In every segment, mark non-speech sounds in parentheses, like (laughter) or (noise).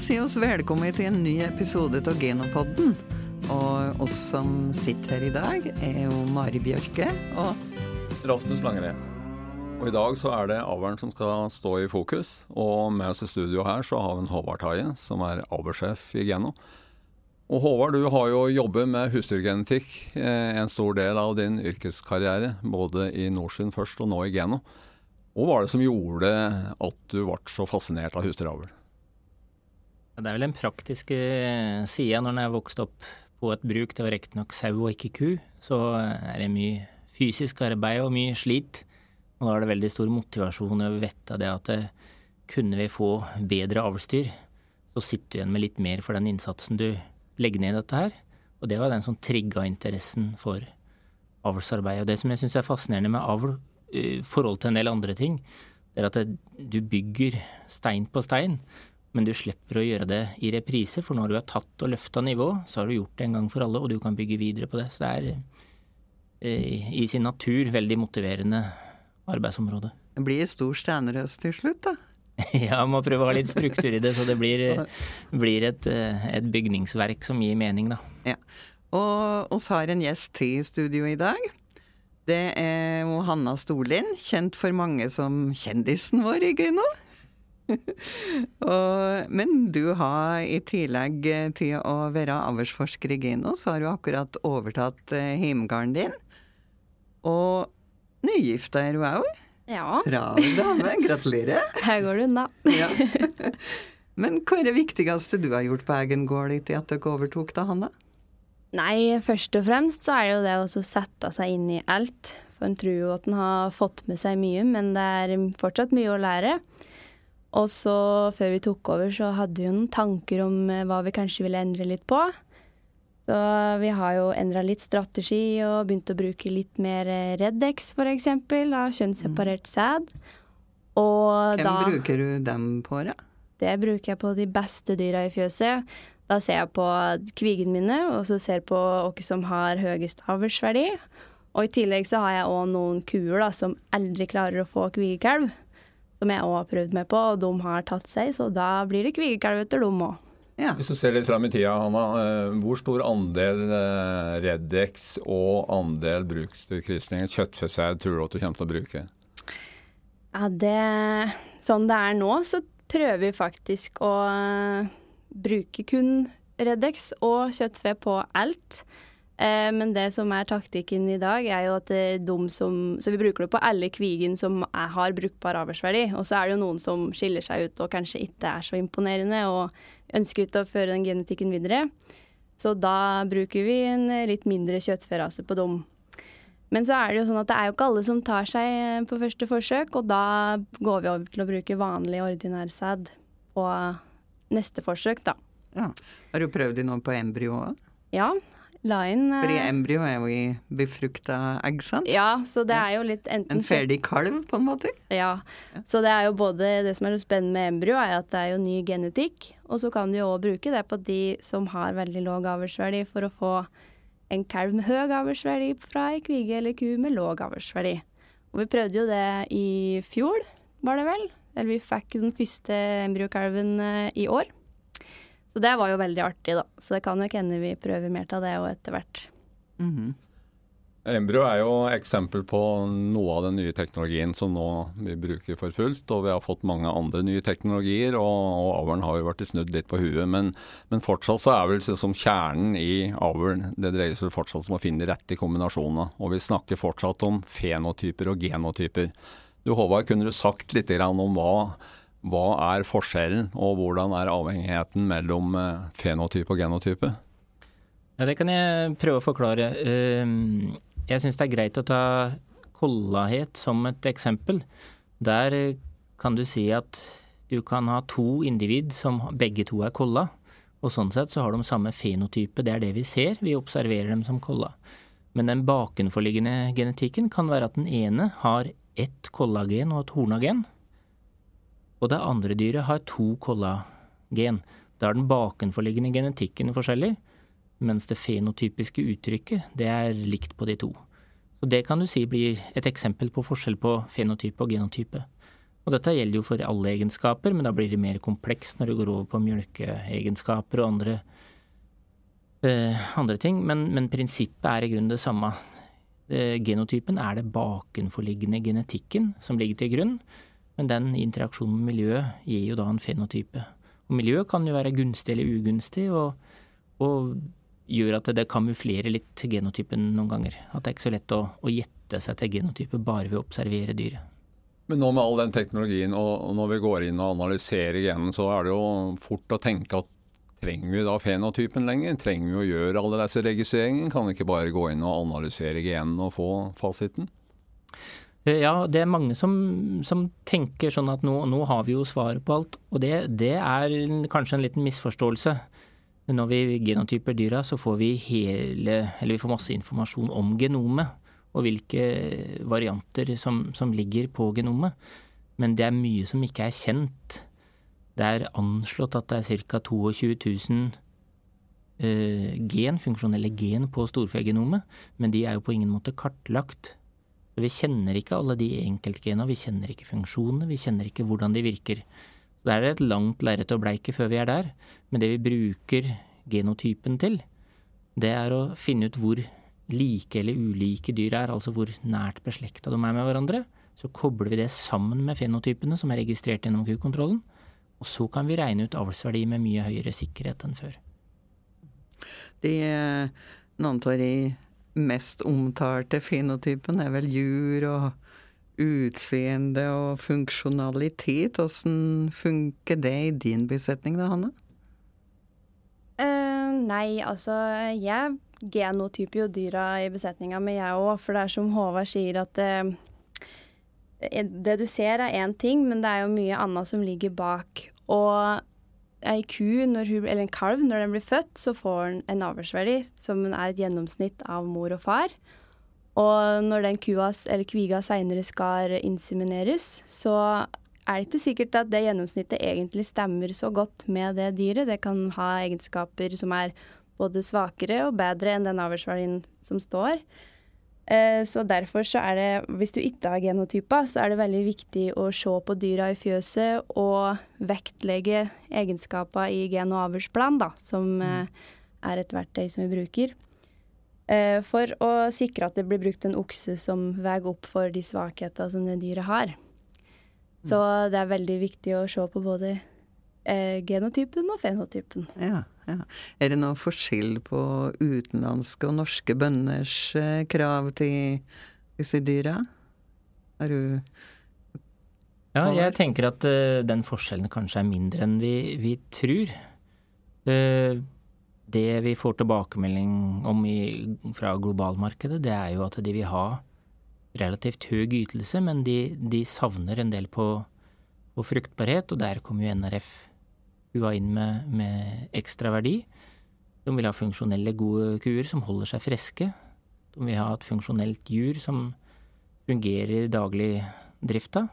sier oss velkommen til en ny episode av Genopodden. Og oss som sitter her i dag, er jo Mari Bjørke og Rasmus Langered. Og I dag så er det avlen som skal stå i fokus. Og med oss i studio her så har vi en Håvard Taie, som er avlsjef i Geno. Og Håvard, du har jo jobbet med husdyrgenetikk eh, en stor del av din yrkeskarriere. Både i Norsund først og nå i Geno. Hva var det som gjorde at du ble så fascinert av husdyravl? Det er vel den praktiske sida når en er vokst opp på et bruk. Det var riktignok sau og ikke ku. Så er det mye fysisk arbeid og mye slit. Og da er det veldig stor motivasjon vettet av det at kunne vi få bedre avlsdyr, så sitter du igjen med litt mer for den innsatsen du legger ned i dette her. Og det var den som trigga interessen for avlsarbeid. Og det som jeg syns er fascinerende med avl i forhold til en del andre ting, det er at du bygger stein på stein men du slipper å gjøre det i reprise, for når du har tatt og løfta nivå, så har du gjort det en gang for alle, og du kan bygge videre på det. Så det er eh, i sin natur veldig motiverende arbeidsområde. Det blir stor steinerøst til slutt, da. (laughs) ja, må prøve å ha litt struktur i det, så det blir, (laughs) blir et, eh, et, bygningsverk som gir mening, da. Ja. Og oss har en gjest til i studio i dag. Det er Hanna Storlien, kjent for mange som kjendisen vår i Gøyno. (laughs) og, men du har i tillegg til å være avlsforsker i Geno, så har du akkurat overtatt hjemgården din. Og nygifta er du òg. Ja. Travel dame. Gratulerer. (laughs) Her går det unna. ja. (laughs) Men hva er det viktigste du har gjort på egen gård etter at dere overtok da, Hanna? Nei, først og fremst så er det jo det å sette seg inn i alt. For en tror jo at en har fått med seg mye, men det er fortsatt mye å lære. Og så, før vi tok over, så hadde vi jo noen tanker om eh, hva vi kanskje ville endre litt på. Så vi har jo endra litt strategi og begynt å bruke litt mer eh, Reddex, f.eks. Av kjønnsseparert mm. sæd. Og Hvem da bruker du dem på, da? Det bruker jeg på de beste dyra i fjøset. Da ser jeg på kvigene mine, og så ser jeg på hvem som har høyest avlsverdi. Og i tillegg så har jeg òg noen kuer da, som aldri klarer å få kvigekalv som jeg òg har prøvd meg på, og de har tatt seg, så da blir det kvigekalv etter dem òg. Ja. Hvis du ser litt fram i tida, Hanna, eh, hvor stor andel eh, Redex og andel brukskrysninger, kjøttfesau tror du at du kommer til å bruke? Ja, det Sånn det er nå, så prøver vi faktisk å eh, bruke kun Redex og kjøttfe på alt. Eh, men det som er taktikken i dag, er jo at de som Så vi bruker det på alle kvigen som er, har brukbar avlsverdi. Og så er det jo noen som skiller seg ut og kanskje ikke er så imponerende og ønsker ikke å føre den genetikken videre. Så da bruker vi en litt mindre kjøttferase på dem. Men så er det jo sånn at det er jo ikke alle som tar seg på første forsøk, og da går vi over til å bruke vanlig ordinær sæd på neste forsøk, da. Ja. Har du prøvd de nå på embryo òg? Ja, la inn uh, Fordi embryo er jo i befrukta egg, sant? Ja, så det er jo litt enten En ferdig kalv, på en måte? Ja. ja. Så det er jo både Det som er så spennende med embryo, er at det er jo ny genetikk. Og så kan du jo òg bruke det på de som har veldig låg avlsverdi, for å få en kalv med høy avlsverdi fra ei kvige eller ku med låg avlsverdi. Og vi prøvde jo det i fjor, var det vel? Eller vi fikk den første embryokalven uh, i år. Så det var jo veldig artig, da. Så det kan nok hende vi prøver mer av det òg etter hvert. Mm -hmm. Embryo er jo eksempel på noe av den nye teknologien som nå vi bruker for fullt. Og vi har fått mange andre nye teknologier, og, og avlen har jo vært snudd litt på huet. Men, men fortsatt så er vel som kjernen i avlen Det dreier seg fortsatt om å finne de rette kombinasjonene. Og vi snakker fortsatt om fenotyper og genotyper. Du Håvard, kunne du sagt litt om hva hva er forskjellen, og hvordan er avhengigheten mellom eh, fenotype og genotype? Ja, Det kan jeg prøve å forklare. Ehm, jeg syns det er greit å ta kollahet som et eksempel. Der eh, kan du si at du kan ha to individ som begge to er kolla. Og sånn sett så har de samme fenotype, det er det vi ser, vi observerer dem som kolla. Men den bakenforliggende genetikken kan være at den ene har ett kollagen og et hornagen, og det andre dyret har to kollagen. Da er den bakenforliggende genetikken forskjellig, mens det fenotypiske uttrykket det er likt på de to. Så Det kan du si blir et eksempel på forskjell på fenotype og genotype. Og dette gjelder jo for alle egenskaper, men da blir det mer komplekst når du går over på mjølkeegenskaper og andre, eh, andre ting. Men, men, prinsippet er i grunnen det samme. Eh, genotypen er det bakenforliggende genetikken som ligger til grunn, men den interaksjonen med miljøet gir jo da en fenotype. Og miljøet kan jo være gunstig eller ugunstig, og, og gjør at det kamuflerer litt genotypen noen ganger. At det er ikke så lett å, å gjette seg til genotype bare ved å observere dyret. Men nå med all den teknologien, og når vi går inn og analyserer genen, så er det jo fort å tenke at trenger vi da fenotypen lenger? Trenger vi å gjøre alle disse registreringene? Kan vi ikke bare gå inn og analysere genene og få fasiten? Eh, ja, det er mange som, som tenker sånn at nå, nå, har vi jo svaret på alt. Og det, det er kanskje en liten misforståelse. Når vi genotyper dyra, så får vi hele, vi får masse informasjon om genomet og hvilke varianter som, som ligger på genomet. Men det er mye som ikke er kjent. Det er anslått at det er ca. 22 000 uh, gen, funksjonelle gen på storfegenomet, men de er jo på ingen måte kartlagt. Vi kjenner ikke alle de enkeltgenene, vi kjenner ikke funksjonene, vi kjenner ikke hvordan de virker. Det er et langt lerret å bleike før vi er der, men det vi bruker genotypen til, det er å finne ut hvor like eller ulike dyr er, altså hvor nært beslekta de er med hverandre. Så kobler vi det sammen med fenotypene som er registrert gjennom kukontrollen, og så kan vi regne ut avlsverdi med mye høyere sikkerhet enn før. De de mest omtalte fenotypen er vel jur og utseende og funksjonalitet. Åssen funker det i din besetning da, Hanne? Uh, nei, altså jeg genotyper jo dyra i besetninga mi, jeg òg. For det er som Håvard sier, at det, det du ser er én ting, men det er jo mye annet som ligger bak. Og ei ku, hun, eller en kalv, når den blir født, så får den en avlsverdi som er et gjennomsnitt av mor og far. Og når den kua eller kviga seinere skal insemineres, så er det ikke sikkert at det gjennomsnittet egentlig stemmer så godt med det dyret. Det kan ha egenskaper som er både svakere og bedre enn den avlsverdien som står. Eh, så derfor så er det, hvis du ikke har genotyper, så er det veldig viktig å se på dyra i fjøset og vektlegge egenskaper i gen- og avlsplan, da, som mm. Eh, er et verktøy som vi bruker. Eh, for å sikre at det blir brukt en okse som veier opp for de svakheter som det dyret har. Så mm. det er veldig viktig å se på både genotypen og fenotypen. Ja. Ja. Er det noen forskjell på utenlandske og norske bønders eh, krav til disse dyra? Er du Ja, jeg tenker at uh, den forskjellen kanskje er mindre enn vi, vi tror. Uh, det vi får tilbakemelding om i, fra globalmarkedet, det er jo at de vil ha relativt høy ytelse, men de, de savner en del på, på fruktbarhet, og der kommer jo NRF kua inn med, med ekstra verdi. De vil ha funksjonelle, gode kuer som holder seg friske. De vil ha et funksjonelt jur som fungerer i dagligdrifta.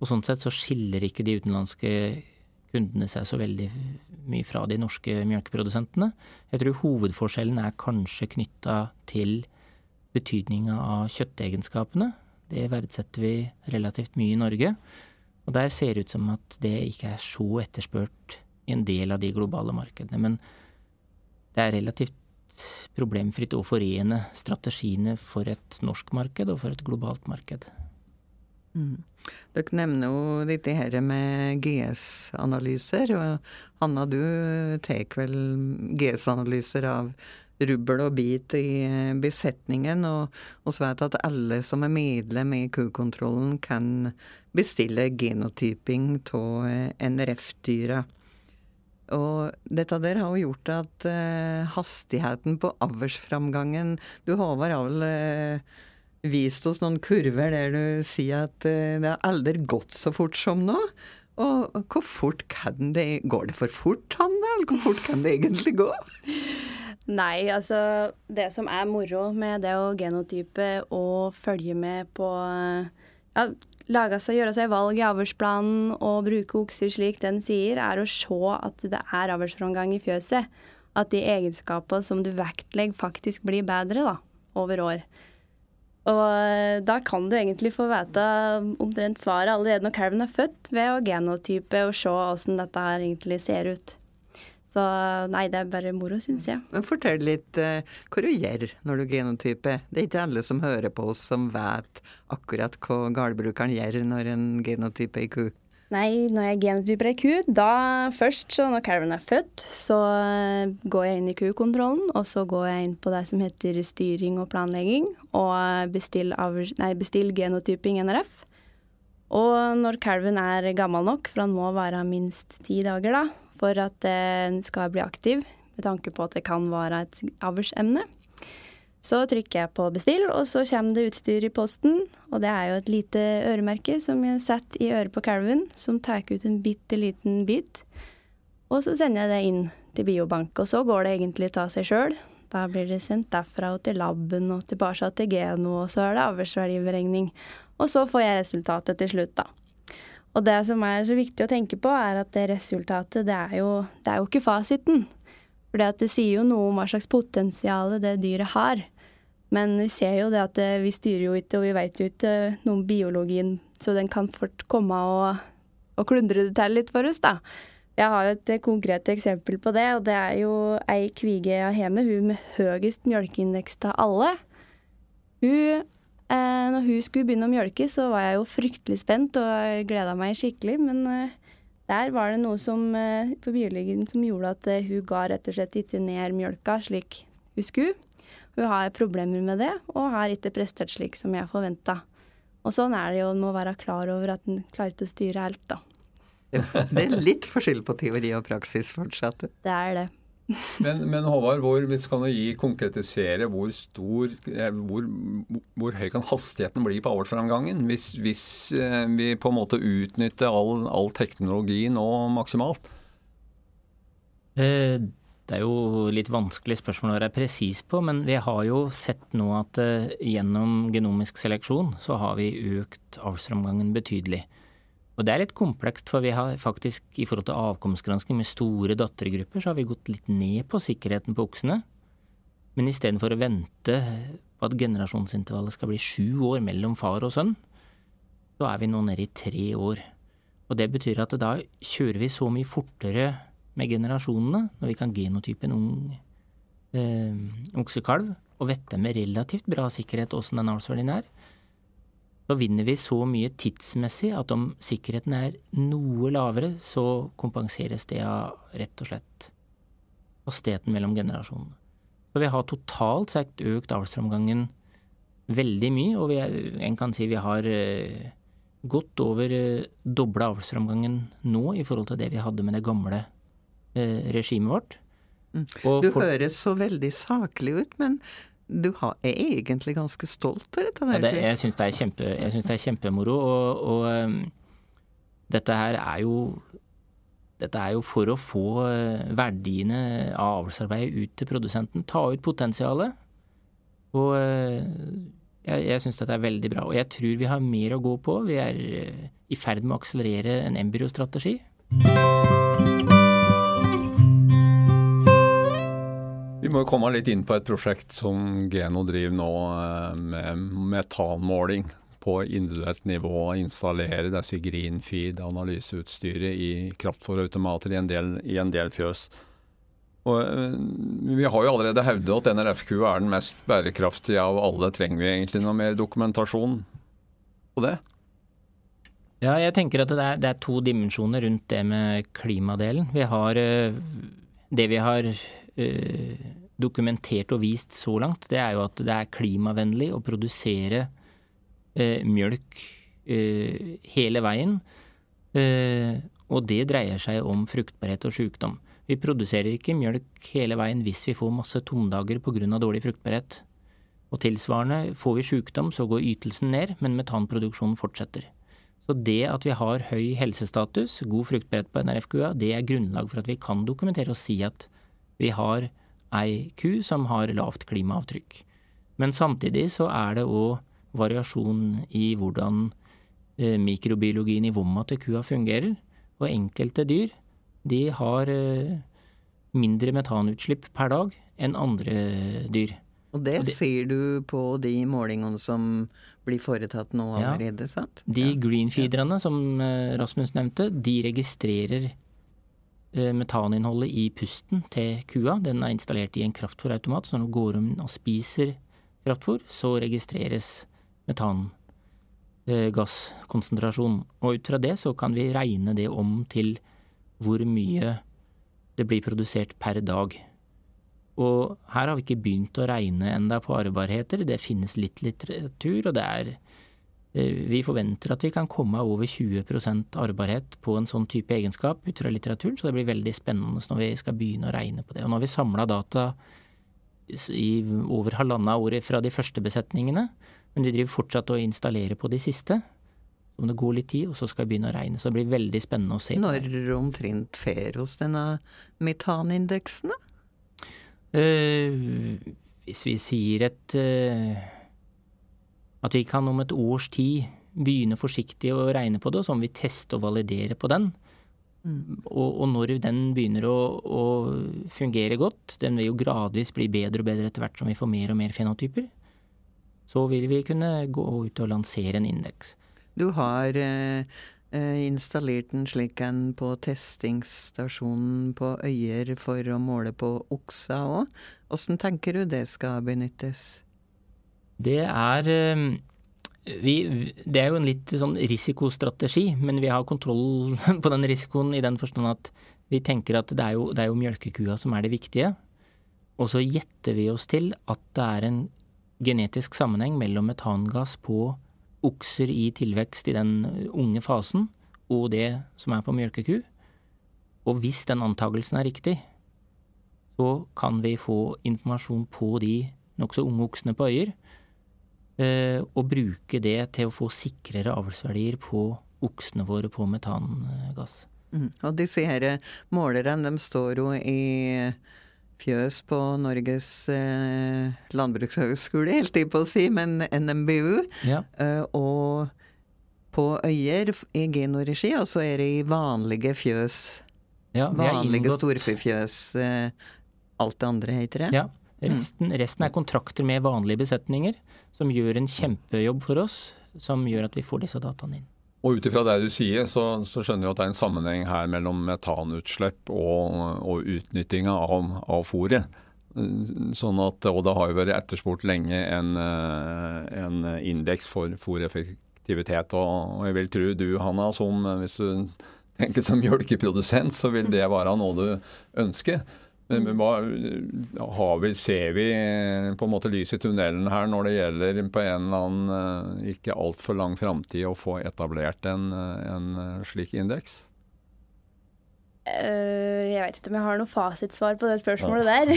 Og sånn sett så skiller ikke de utenlandske kundene seg så veldig mye fra de norske mjølkeprodusentene. Jeg tror hovedforskjellen er kanskje knytta til betydninga av kjøttegenskapene. Det verdsetter vi relativt mye i Norge. Og der ser det ut som at det ikke er så etterspurt i en del av de globale markedene. Men det er relativt problemfritt å forene strategiene for et norsk marked og for et globalt marked. Mm. Dere nevner jo dette her med GS-analyser. og Hanna, du tar vel GS-analyser av rubbel og bit i eh, besetningen, og vi vet at alle som er medlem i kukontrollen kan bestille genotyping av eh, NRF-dyra. Og dette der har jo gjort at uh, hastigheten på avlsframgangen Du Håvard har vel uh, vist oss noen kurver der du sier at uh, det har aldri gått så fort som nå. Og hvor fort kan det Går det for fort, Hanne? Eller hvor fort kan det egentlig gå? (laughs) Nei, altså det som er moro med det å genotype og følge med på ja, lage seg, gjøre seg valg i avlsplanen og bruke okser slik den sier, er å se at det er avlsframgang i fjøset. At de egenskapene som du vektlegger, faktisk blir bedre da, over år. Og da kan du egentlig få vite omtrent svaret allerede når kalven er født, ved å genotype og se åssen dette her egentlig ser ut. Så nei, det er bare moro, syns jeg. Men fortell litt eh, hva du gjør når du genotyper. Det er ikke alle som hører på oss som vet akkurat hva gårdbrukeren gjør når en genotyper ei ku. Nei, når jeg genotyper ei ku, da først, så når kalven er født, så eh, går jeg inn i kukontrollen, og så går jeg inn på det som heter styring og planlegging, og bestill, nei, bestill genotyping NRF. Og når kalven er gammel nok, for han må være minst ti dager, da, for at den skal bli aktiv, med tanke på at det kan være et avlsemne. Så trykker jeg på bestill, og så kommer det utstyr i posten. Og det er jo et lite øremerke som jeg setter i øret på kalven, som tar ut en bitte liten bit. Og så sender jeg det inn til biobank, og så går det egentlig av seg sjøl. Da blir det sendt derfra og til laben og tilbake til Geno, og så er det avlsverdiberegning. Og så får jeg resultatet til slutt, da. Og det som er så viktig å tenke på, er at det resultatet, det er jo, det er jo ikke fasiten. For det sier jo noe om hva slags potensial det dyret har. Men vi ser jo det at eh, vi styrer jo ikke, og vi vet jo ikke noe om biologien, så den kan fort komme og, og klundre det til litt for oss, da. Jeg har jo et konkret eksempel på det, og det er jo ei kvige jeg har hjemme, hun med høyest mjølkeindeks av alle. Hun Eh, når hun skulle begynne å mjølke, så var jeg jo fryktelig spent og gleda meg skikkelig. Men eh, der var det noe som, eh, på biologien som gjorde at eh, hun ga rett og slett ikke ned mjølka slik hun skulle. Hun har problemer med det, og har ikke prestert slik som jeg forventa. Og sånn er det jo, en må være klar over at en klarer ikke å styre alt, da. Det er litt forskjell på teori og praksis fortsatt. Det er det men, men Håvard, hvor, hvis kan du gi, konkretisere hvor stor eh, hvor, hvor, høy kan hastigheten bli på avlsframgangen hvis, hvis eh, vi på en måte utnytter all, all teknologi nå maksimalt? Eh, det er jo litt vanskelig spørsmål å være presis på, men vi har jo sett nå at gjennom genomisk seleksjon så har vi økt avlsframgangen betydelig. Og det er litt komplekst, for vi har faktisk i forhold til avkomstgransking med store dattergrupper, så har vi gått litt ned på sikkerheten på oksene. Men istedenfor å vente på at generasjonsintervallet skal bli sju år mellom far og sønn, så er vi nå nede i tre år. Og det betyr at da kjører vi så mye fortere med generasjonene, når vi kan genotype en ung eh, oksekalv og vite med relativt bra sikkerhet åssen den avlsverdien er, så vinner vi så mye tidsmessig at om sikkerheten er noe lavere, så kompenseres det av rett og slett hastigheten mellom generasjonene. Så vi har totalt sett økt avlsframgangen veldig mye, og er, en kan si vi har eh, godt over eh, dobla avlsframgangen nå i forhold til det vi hadde med det gamle regimet vårt. Mm. du for... høres så veldig saklig ut, men du har, er egentlig ganske stolt av dette? Der, ja, det, jeg syns det, det, er kjempemoro. Og, og um, dette her er jo dette er jo for å få uh, verdiene av avlsarbeidet ut til produsenten. Ta ut potensialet. Og uh, jeg, jeg syns dette er veldig bra. Og jeg tror vi har mer å gå på. Vi er i ferd med å akselerere en embryostrategi. Vi må jo komme litt inn på et prosjekt som Geno driver nå eh, med metanmåling på individuelt nivå. Installere disse greenfeed-analyseutstyret i kraftfòrautomater i, i en del fjøs. Og, eh, vi har jo allerede hevdet at NRFQ er den mest bærekraftige av alle. Trenger vi egentlig noe mer dokumentasjon på det? Ja, jeg tenker at det er, det er to dimensjoner rundt det med klimadelen. Vi har eh, det vi har dokumentert og vist så langt, det er jo at det er klimavennlig å produsere eh, mjølk eh, hele veien. Eh, og det dreier seg om fruktbarhet og sykdom. Vi produserer ikke mjølk hele veien hvis vi får masse tomdager pga. dårlig fruktbarhet. Og tilsvarende, får vi sykdom så går ytelsen ned, men metanproduksjonen fortsetter. Så det at vi har høy helsestatus, god fruktbarhet på NRFQA, det er grunnlag for at vi kan dokumentere og si at vi har ei ku som har lavt klimaavtrykk. Men samtidig så er det òg variasjon i hvordan eh, mikrobiologien i vomma til kua fungerer. Og enkelte dyr de har eh, mindre metanutslipp per dag enn andre dyr. Og det, Og det- ser du på de målingene som blir foretatt nå Ja. allerede, sant? De greenfeederne som eh, Rasmus nevnte, de registrerer metaninnholdet i pusten til kua. Den er installert i en kraftfòrautomat, så når du går om og spiser kraftfòr, så registreres metangasskonsentrasjon. Og ut fra det så kan vi regne det om til hvor mye det blir produsert per dag. Og her har vi ikke begynt å regne enda på arvbarheter. Det finnes litt litteratur, og det er eh, Vi forventer at vi kan komme over 20% arvbarhet på en sånn type egenskap ut fra litteraturen, så det blir veldig spennende når vi skal begynne å regne på det. Og nå har vi samla data i over halvannet år fra de første besetningene, men vi driver fortsatt å installere på de siste. Om det går litt tid, og så skal vi begynne å regne. Så det blir veldig spennende å se. Når omtrent fer hos denne metanindeksen, da? Uh, hvis vi sier et eh, At vi kan om et års tid begynne forsiktig å regne på det, og så må vi teste og validere på den. Og, og når den begynner å, å fungere godt, den vil jo gradvis bli bedre og bedre etter hvert som vi får mer og mer fenotyper, så vil vi kunne gå ut og lansere en indeks. Du har eh, eh, installert en slik en på testingsstasjonen på Øyer for å måle på oksa òg. Åssen tenker du det skal benyttes? Det er eh, vi, Det er jo en litt sånn risikostrategi, men vi har kontroll (laughs) på den risikoen i den forstand at vi tenker at det er jo, det er jo mjølkekua som er det viktige. Og så gjetter vi oss til at det er en genetisk sammenheng mellom metangass på okser i tilvekst i den unge fasen og det som er på mjølkeku. Og hvis den antagelsen er riktig, så kan vi få informasjon på de nokså unge oksene på Øyer, og bruke det til å få sikrere avlsverdier på oksene våre på metangass. Mm. Og disse her målerne, de står jo i fjøs på Norges eh, landbrukshøgskole, helt i på å si, men NMBU. Ja. Eh, og på Øyer i Geno-regi, og så er det i vanlige fjøs. Ja, Vanlige inngått- storfefjøs. Eh, alt det andre heter det. Ja. Resten, resten er kontrakter med vanlige besetninger, som gjør en kjempejobb for oss, som gjør at vi får disse dataene inn. Og ut ifra det du sier, så, så skjønner vi at det er en sammenheng her mellom metanutslipp og, og utnyttinga av, av fôret. Sånn at, og det har jo vært etterspurt lenge en, eh, en indeks for fôreffektivitet. Og, og jeg vil tro du, Hanna, som hvis du tenker som (laughs) mjølkeprodusent, så vil det være noe du ønsker. Men, men hva, har vi, ser vi på en måte lys i tunnelen her når det gjelder på en eller annen eh, ikke altfor lang framtid å få etablert en, eh, en slik indeks? Eh, jeg vet ikke om jeg har noe fasitsvar på det spørsmålet der.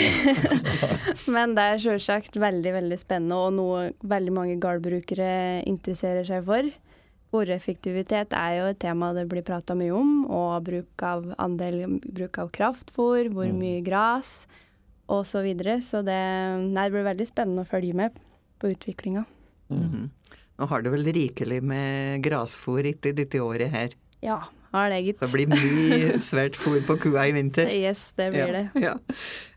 (laughs) (laughs) Men det er selvsagt veldig, veldig spennende, og noe veldig mange gårdbrukere interesserer seg for. Fôreffektivitet er jo et tema det blir prata mye om, og bruk av andel bruk av kraftfôr, hvor mye gras osv. Så, videre. så det, nei, det blir veldig spennende å følge med på utviklinga. Mhm. Nå har du vel rikelig med grasfôr etter dette året her. Ja, har det, gitt. Det blir mye (laughs) svært fôr på kua i vinter. Yes, det blir det. Ja.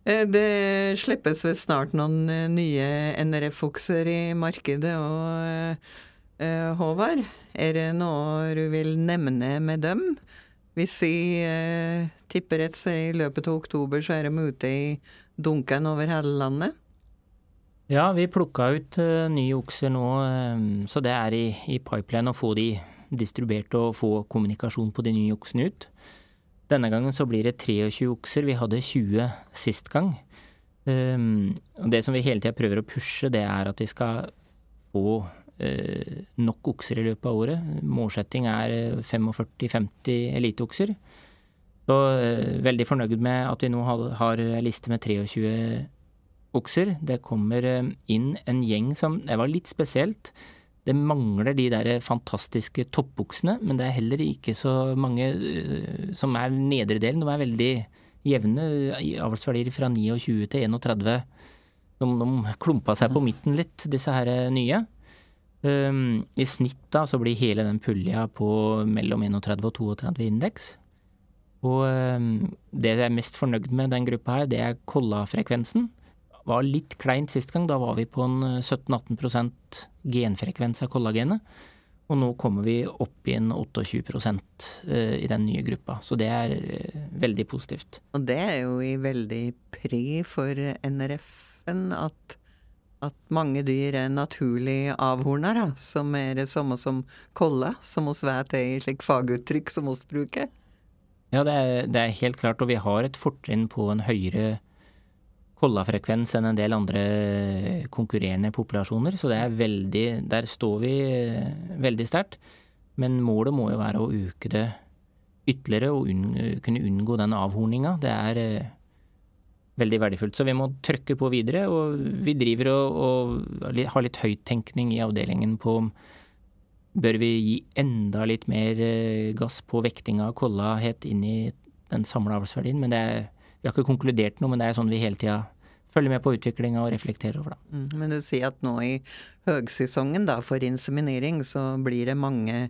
Eh, Det slippes vel snart noen eh, nye NRF-okser i markedet og eh, Håvard, er det noe du vil nevne med dem? Hvis vi eh, tipper rett, så i løpet av oktober så er de ute i dunken over hele landet. Ja, vi plukka ut uh, nye okser nå, eh, så det er i, i pipeline å få de distribuert og få kommunikasjon på de nye oksene ut. Denne gangen så blir det 23 okser, vi hadde 20 sist gang. Um, og det som vi hele tida prøver å pushe, det er at vi skal få eh, nok okser i løpet av året. Målsetting er eh, 45-50 eliteokser. Så eh, veldig fornøyd med at vi nå har, har ei liste med 23 okser. Det kommer eh, inn en gjeng som Det var litt spesielt. Det mangler de der fantastiske toppoksene, men det er heller ikke så mange eh, som er nedre delen. De er veldig jevne avlsverdier fra 29 til 31. De, de klumpa seg på midten litt, disse her eh, nye. Um, I snitt da så blir hele den pulja på mellom 31 og 32 indeks. Og um, det jeg er mest fornøyd med den gruppa her, det er kollafrekvensen. var litt kleint sist gang. Da var vi på en 17-18% genfrekvens av kollagenet. Og nå kommer vi opp i en 28% i den nye gruppa. Så det er veldig positivt. Og det er jo i veldig pri for NRF-en at, at mange dyr er naturlig avhorna. Som er det samme som kolla, som oss vet er i slik faguttrykk som oss bruker. Ja, det er, det er helt klart, og vi har et fortrinn på en høyere kollafrekvens enn en del andre konkurrerende populasjoner. Så veldig Der står vi eh, veldig sterkt. Men målet må jo være å øke det ytterligere og unn, kunne unngå den avhorninga. Det er eh, veldig verdifullt. Så vi må trykke på videre. Og vi driver og, og har litt høyttenkning i avdelingen på om bør vi gi enda litt mer eh, gass på vektinga av kolla helt inn i den samla avlsverdien. Men det er vi har ikke konkludert noe, men det er sånn vi hele tida følger med på utviklinga og reflekterer over det. Mm, men du sier at nå i høgsesongen da, for inseminering så blir det mange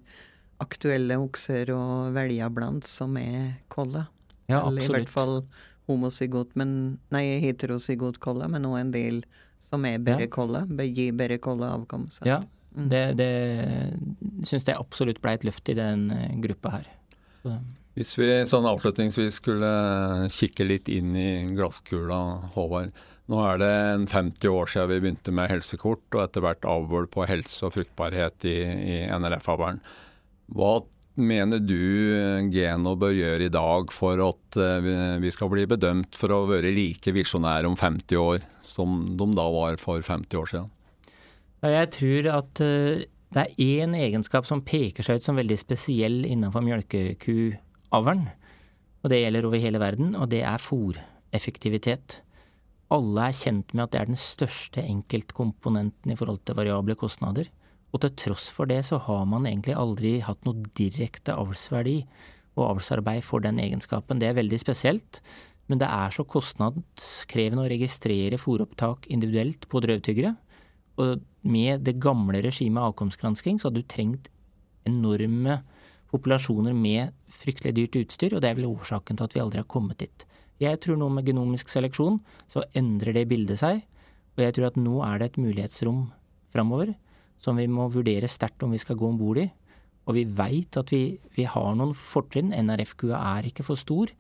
aktuelle okser å velge blant som er kolla. Ja, Eller i hvert fall homozygot, men nei, heterozygot kolla, men òg en del som er bare Ja. kolla. Gir bare kolla avkom. sant? Ja, Mm. det, det syns jeg absolutt ble et løft i den eh, gruppa her. Så, Hvis vi sånn avslutningsvis skulle kikke litt inn i glasskula, Håvard. Nå er det en 50 år siden vi begynte med helsekort, og etter hvert avl på helse og fruktbarhet i, i NRF-avlen. Hva mener du Geno bør gjøre i dag for at eh, vi- vi skal bli bedømt for å være like visjonære om 50 år som de da var for 50 år siden? Jeg tror at eh, det er én egenskap som peker seg ut som veldig spesiell innenfor mjølkekuavlen. Og det gjelder over hele verden, og det er fòreffektivitet. Alle er kjent med at det er den største enkeltkomponenten i forhold til variable kostnader. Og til tross for det så har man egentlig aldri hatt noe direkte avlsverdi og avlsarbeid for den egenskapen. Det er veldig spesielt, men det er så kostnadskrevende å registrere fòropptak individuelt på drøvtyggere. Og med det gamle regimet avkomstgransking så hadde du trengt enorme populasjoner med fryktelig dyrt utstyr, og det er vel årsaken til at vi aldri har kommet dit. Jeg tror nå med genomisk seleksjon så endrer det bildet seg, og jeg tror at nå er det et mulighetsrom framover som vi må vurdere sterkt om vi skal gå om bord i. Og vi veit at vi, vi har noen fortrinn. NRF-kua er ikke for stor,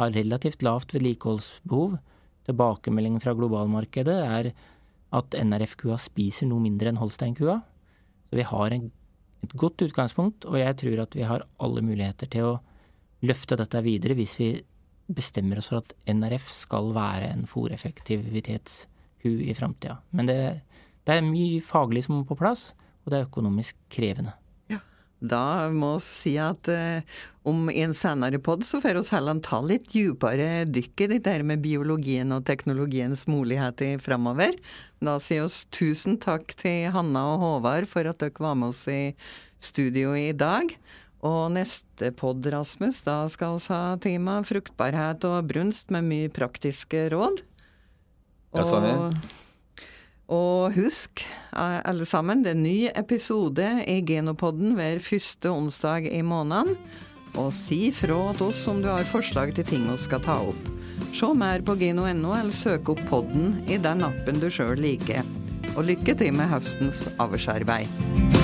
har relativt lavt vedlikeholdsbehov. Tilbakemeldingen fra globalmarkedet er at NRF-kua spiser noe mindre enn Holstein-kua. Så vi har en, et godt utgangspunkt, og jeg tror at vi har alle muligheter til å løfte dette videre hvis vi bestemmer oss for at NRF skal være en fòreffektivitetsku i framtida. Men det, det er mye faglig som må på plass, og det er økonomisk krevende. Da må vi si at eh, om i en senere pod så får vi heller ta litt dypere dykk i dette med biologien og teknologiens muligheter framover. Da sier vi tusen takk til Hanna og Håvard for at dere var med oss i studio i dag. Og neste pod, Rasmus, da skal vi ha tema fruktbarhet og brunst med mye praktiske råd. Ja, stemmer. Og husk, eh, alle sammen, det er en ny episode i Genopodden hver første onsdag i måneden. Og si fra til oss om du har forslag til ting vi skal ta opp. Se mer på geno.no, eller søk opp podden i den appen du sjøl liker. Og lykke til med høstens avlsarbeid.